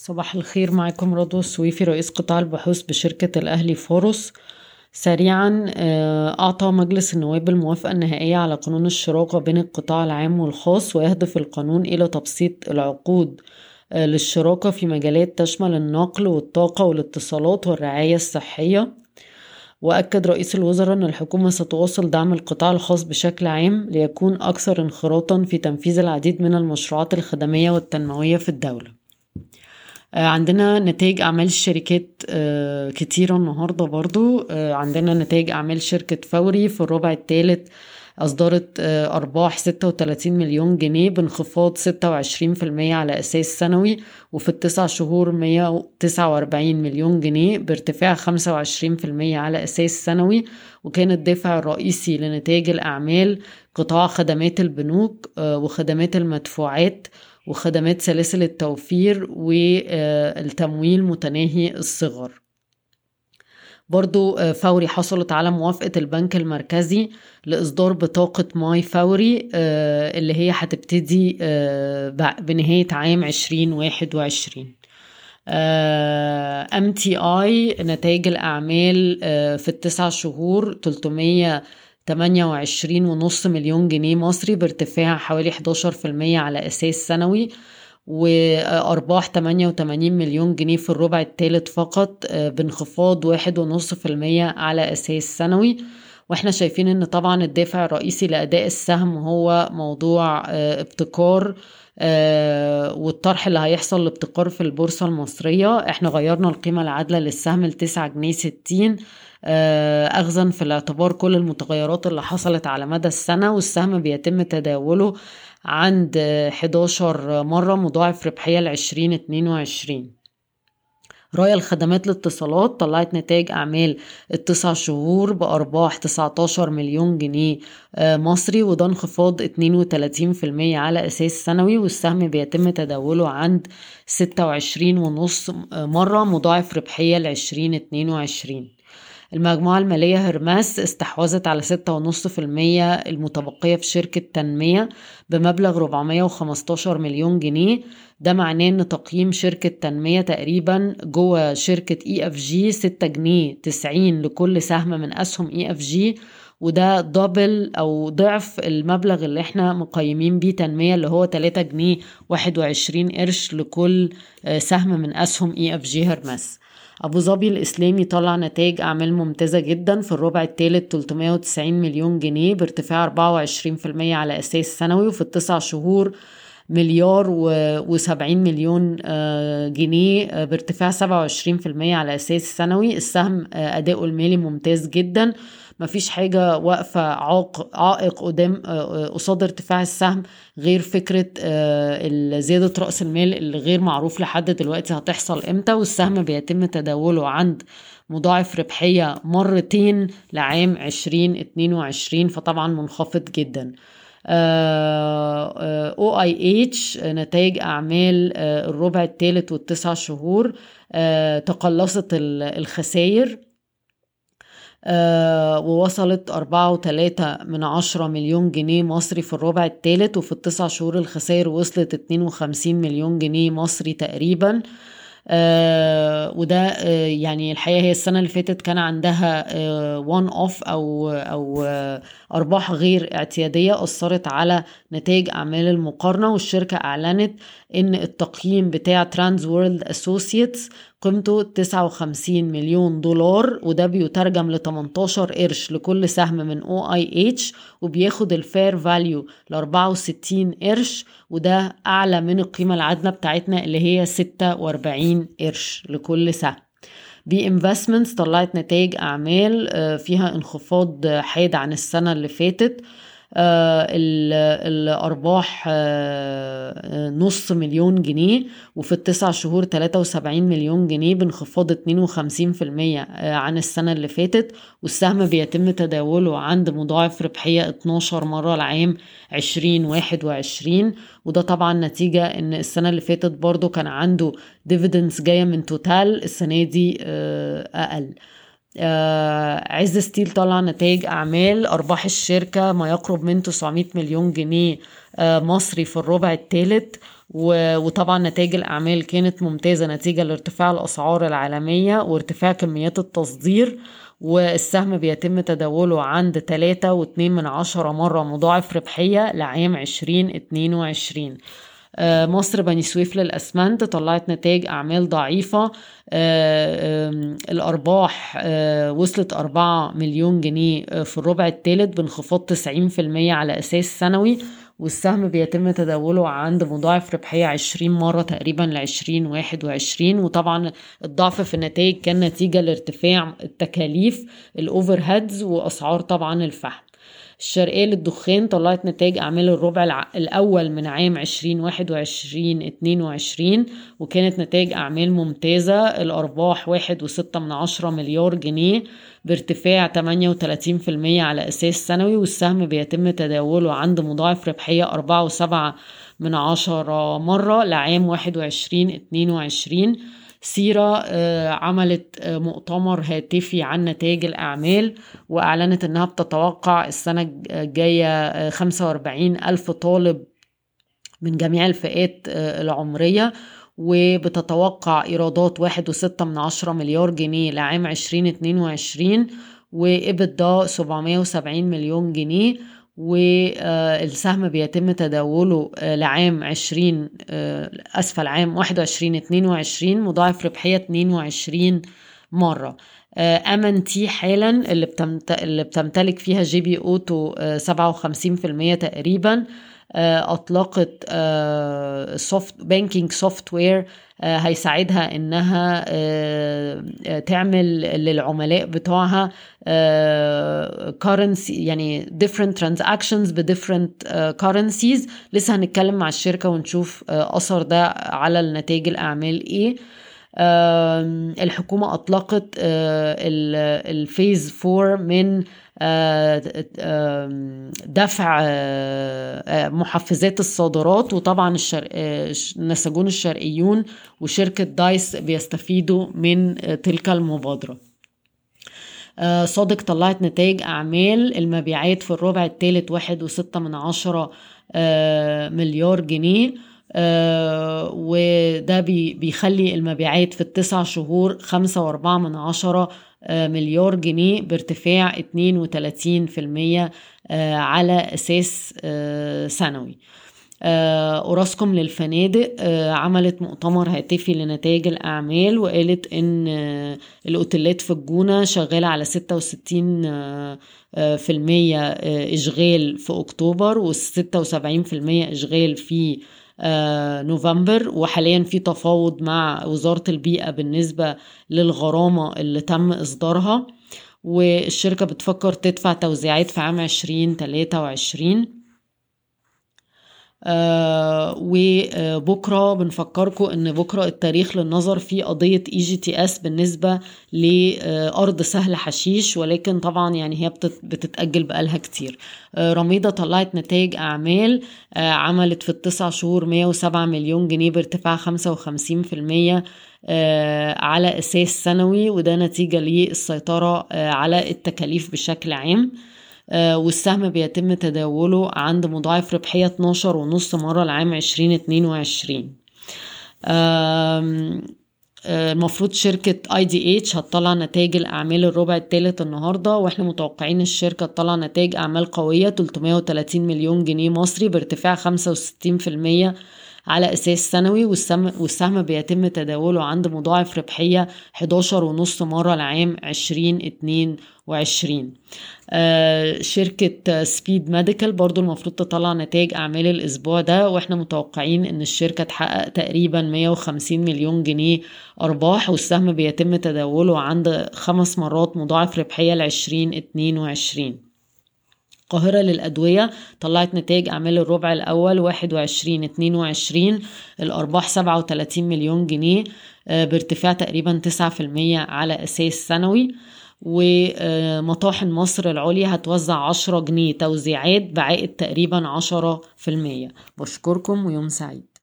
صباح الخير معكم رضوى السويفي رئيس قطاع البحوث بشركة الأهلي فاروس سريعا آه، أعطى مجلس النواب الموافقة النهائية على قانون الشراكة بين القطاع العام والخاص ويهدف القانون إلى تبسيط العقود آه، للشراكة في مجالات تشمل النقل والطاقة والاتصالات والرعاية الصحية. وأكد رئيس الوزراء أن الحكومة ستواصل دعم القطاع الخاص بشكل عام ليكون أكثر انخراطا في تنفيذ العديد من المشروعات الخدمية والتنموية في الدولة. عندنا نتائج أعمال الشركات آه، كتيرة النهاردة برضو. آه، عندنا نتائج أعمال شركة فوري في الربع الثالث أصدرت أرباح 36 مليون جنيه بانخفاض 26% على أساس سنوي وفي التسع شهور 149 مليون جنيه بارتفاع 25% على أساس سنوي. وكان الدافع الرئيسي لنتائج الأعمال قطاع خدمات البنوك وخدمات المدفوعات وخدمات سلاسل التوفير والتمويل متناهي الصغر. برضو آه، فوري حصلت على موافقة البنك المركزي لإصدار بطاقة my فوري آه، اللي هي هتبتدي آه، بنهاية عام 2021 MTI نتائج الأعمال في التسع شهور 300 28 ونص مليون جنيه مصري بارتفاع حوالي 11% على أساس سنوي. وأرباح 88 مليون جنيه في الربع الثالث فقط آه، بانخفاض واحد ونص في المية على أساس سنوي. وإحنا شايفين إن طبعا الدافع الرئيسي لأداء السهم هو موضوع آه، ابتكار والطرح اللي هيحصل لابتكار في البورصة المصرية. إحنا غيرنا القيمة العادلة للسهم لتسعة جنيه ستين آه، أخذا في الاعتبار كل المتغيرات اللي حصلت على مدى السنة والسهم بيتم تداوله عند 11 مرة مضاعف ربحية لعشرين اتنين وعشرين. رايا الخدمات الاتصالات طلعت نتائج أعمال التسع شهور بأرباح 19 مليون جنيه. آه، مصري وده انخفاض 32% على أساس سنوي والسهم بيتم تداوله عند 26 ونص مرة مضاعف ربحية اتنين وعشرين. المجموعة المالية هرماس استحوذت على ستة ونص في المية المتبقية في شركة تنمية بمبلغ 415 مليون جنيه. ده معناه إن تقييم شركة تنمية تقريبا جوه شركة EFG ستة جنيه تسعين لكل سهم من أسهم EFG وده double أو ضعف المبلغ اللي إحنا مقيمين بيه تنمية اللي هو 3 جنيه 21 قرش لكل آه، سهم من أسهم EFG هرمس أبو ظبي الإسلامي طلع نتائج أعمال ممتازة جدا في الربع الثالث 390 مليون جنيه بارتفاع 24% على أساس سنوي وفي التسع شهور مليار وسبعين مليون آه، جنيه آه، بارتفاع سبعة وعشرين في المية على أساس سنوي. السهم آه، أداؤه المالي ممتاز جدا. مفيش حاجة واقفة عائق قدام قصاد ارتفاع السهم غير فكرة زيادة رأس المال اللي غير معروف لحد دلوقتي هتحصل إمتى. والسهم بيتم تداوله عند مضاعف ربحية مرتين لعام عشرين اتنين وعشرين فطبعا منخفض جدا. أو اي اتش نتائج أعمال آه، الربع الثالث والتسع شهور آه، تقلصت الخسائر آه، ووصلت أربعة وتلاتة من عشرة مليون جنيه مصري في الربع الثالث وفي التسع شهور الخسائر وصلت اتنين وخمسين مليون جنيه مصري تقريبا. آه وده آه يعني الحقيقة هي السنة اللي فاتت كان عندها one آه off أو أو آه أرباح غير اعتيادية أثرت على نتائج أعمال المقارنة والشركة أعلنت إن التقييم بتاع Trans World Associates قيمته 59 مليون دولار وده بيترجم ل 18 قرش لكل سهم من OIH وبياخد ال fair value ل 64 قرش. وده أعلى من القيمة العادلة بتاعتنا اللي هي 46 قرش لكل سهم. B Investments طلعت نتائج أعمال آه، فيها انخفاض حاد عن السنة اللي فاتت. الأرباح آه، نص مليون جنيه وفي التسع شهور 73 مليون جنيه بانخفاض 52% آه، عن السنة اللي فاتت. والسهم بيتم تداوله عند مضاعف ربحية 12 مرة العام 2021 وده طبعا نتيجة إن السنة اللي فاتت برضو كان عنده dividends جاية من Total السنة دي أقل. آه عز Steel طلع نتائج أعمال. أرباح الشركة ما يقرب من 900 مليون جنيه آه مصري في الربع الثالث وطبعا نتائج الأعمال كانت ممتازة نتيجة لارتفاع الأسعار العالمية وارتفاع كميات التصدير. والسهم بيتم تداوله عند 3.2 من عشرة مرة مضاعف ربحية لعام 2022 آه، مصر بني سويف للأسمنت طلعت نتائج أعمال ضعيفة. آه، الأرباح آه، وصلت 4 مليون جنيه في الربع الثالث بانخفاض 90% على أساس سنوي. والسهم بيتم تداوله عند مضاعف ربحية 20 مرة تقريبا ل 2021 وطبعا الضعف في النتائج كان نتيجة لارتفاع التكاليف الأوفر هيدز وأسعار طبعا الفحم. الشرقية للدخان طلعت نتائج أعمال الربع الأول من عام 2021 22 وكانت نتائج أعمال ممتازة. الأرباح واحد وستة من عشرة مليار جنيه بارتفاع 38% على أساس سنوي والسهم بيتم تداوله عند مضاعف ربحية أربعة وسبعة من عشرة مرة لعام واحد وعشرين اتنين وعشرين. سيرة آه، عملت آه، مؤتمر هاتفي عن نتائج الأعمال وأعلنت أنها بتتوقع السنة الجاية 45 آه، ألف طالب من جميع الفئات العمرية وبتتوقع إيرادات واحد وستة من عشرة مليار جنيه لعام عشرين اتنين وعشرين وإبدا سبعمية وسبعين مليون جنيه. والسهم بيتم تداوله آه، لعام عشرين آه، أسفل عام واحد وعشرين اتنين وعشرين مضاعف ربحية اتنين وعشرين مرة MNT حالا اللي. اللي بتمتلك فيها GB في المية تقريبا آه، أطلقت soft banking software هيساعدها إنها آه، تعمل للعملاء بتوعها currency آه، يعني different transactions ب different currencies. لسه هنتكلم مع الشركة ونشوف أثر ده على النتائج الأعمال إيه. الحكومة أطلقت الفيز 4 من دفع محفزات الصادرات وطبعا الشرق النساجون الشرقيون وشركة دايس بيستفيدوا من تلك المبادرة. صادق طلعت نتائج أعمال المبيعات في الربع الثالث واحد وستة من عشرة مليار جنيه. آه وده بي بيخلي المبيعات في التسع شهور خمسة وأربعة من عشرة آه مليار جنيه بارتفاع اتنين وتلاتين في المية آه على أساس آه سنوي. آه، أوراسكوم للفنادق عملت مؤتمر هاتفي لنتائج الأعمال وقالت إن الأوتيلات في الجونة شغالة على ستة وستين في المية إشغال في أكتوبر والستة وسبعين في المية إشغال في نوفمبر وحاليا في تفاوض مع وزارة البيئة بالنسبة للغرامة اللي تم إصدارها والشركة بتفكر تدفع توزيعات في عام عشرين تلاتة وعشرين. آه وبكرة بنفكركم إن بكرة التاريخ للنظر في قضية EGTS بالنسبة لأرض سهل حشيش ولكن طبعا يعني هي بتتأجل بقالها كتير. آه رميدة طلعت نتائج أعمال آه عملت في التسع شهور 107 مليون جنيه بارتفاع 55% آه على أساس سنوي وده نتيجة للسيطرة آه على التكاليف بشكل عام. والسهم بيتم تداوله عند مضاعف ربحية 12 ونص مرة العام 2022 آه، المفروض شركة اي دي اتش هتطلع نتائج الأعمال الربع الثالث النهاردة وإحنا متوقعين الشركة تطلع نتائج أعمال قوية 330 مليون جنيه مصري بارتفاع 65% على أساس سنوي والسهم, بيتم تداوله عند مضاعف ربحية 11 ونص مرة العام 2022 آه شركة Speed Medical برضو المفروض تطلع نتائج أعمال الأسبوع ده وإحنا متوقعين إن الشركة تحقق تقريبا 150 مليون جنيه أرباح والسهم بيتم تداوله عند خمس مرات مضاعف ربحية ل 2022 القاهرة للأدوية طلعت نتائج أعمال الربع الأول واحد وعشرين اتنين وعشرين الأرباح سبعة وتلاتين مليون جنيه آه، بارتفاع تقريبا تسعة في المية على أساس سنوي ومطاحن مصر العليا هتوزع عشرة جنيه توزيعات بعائد تقريبا عشرة في المية. بشكركم ويوم سعيد.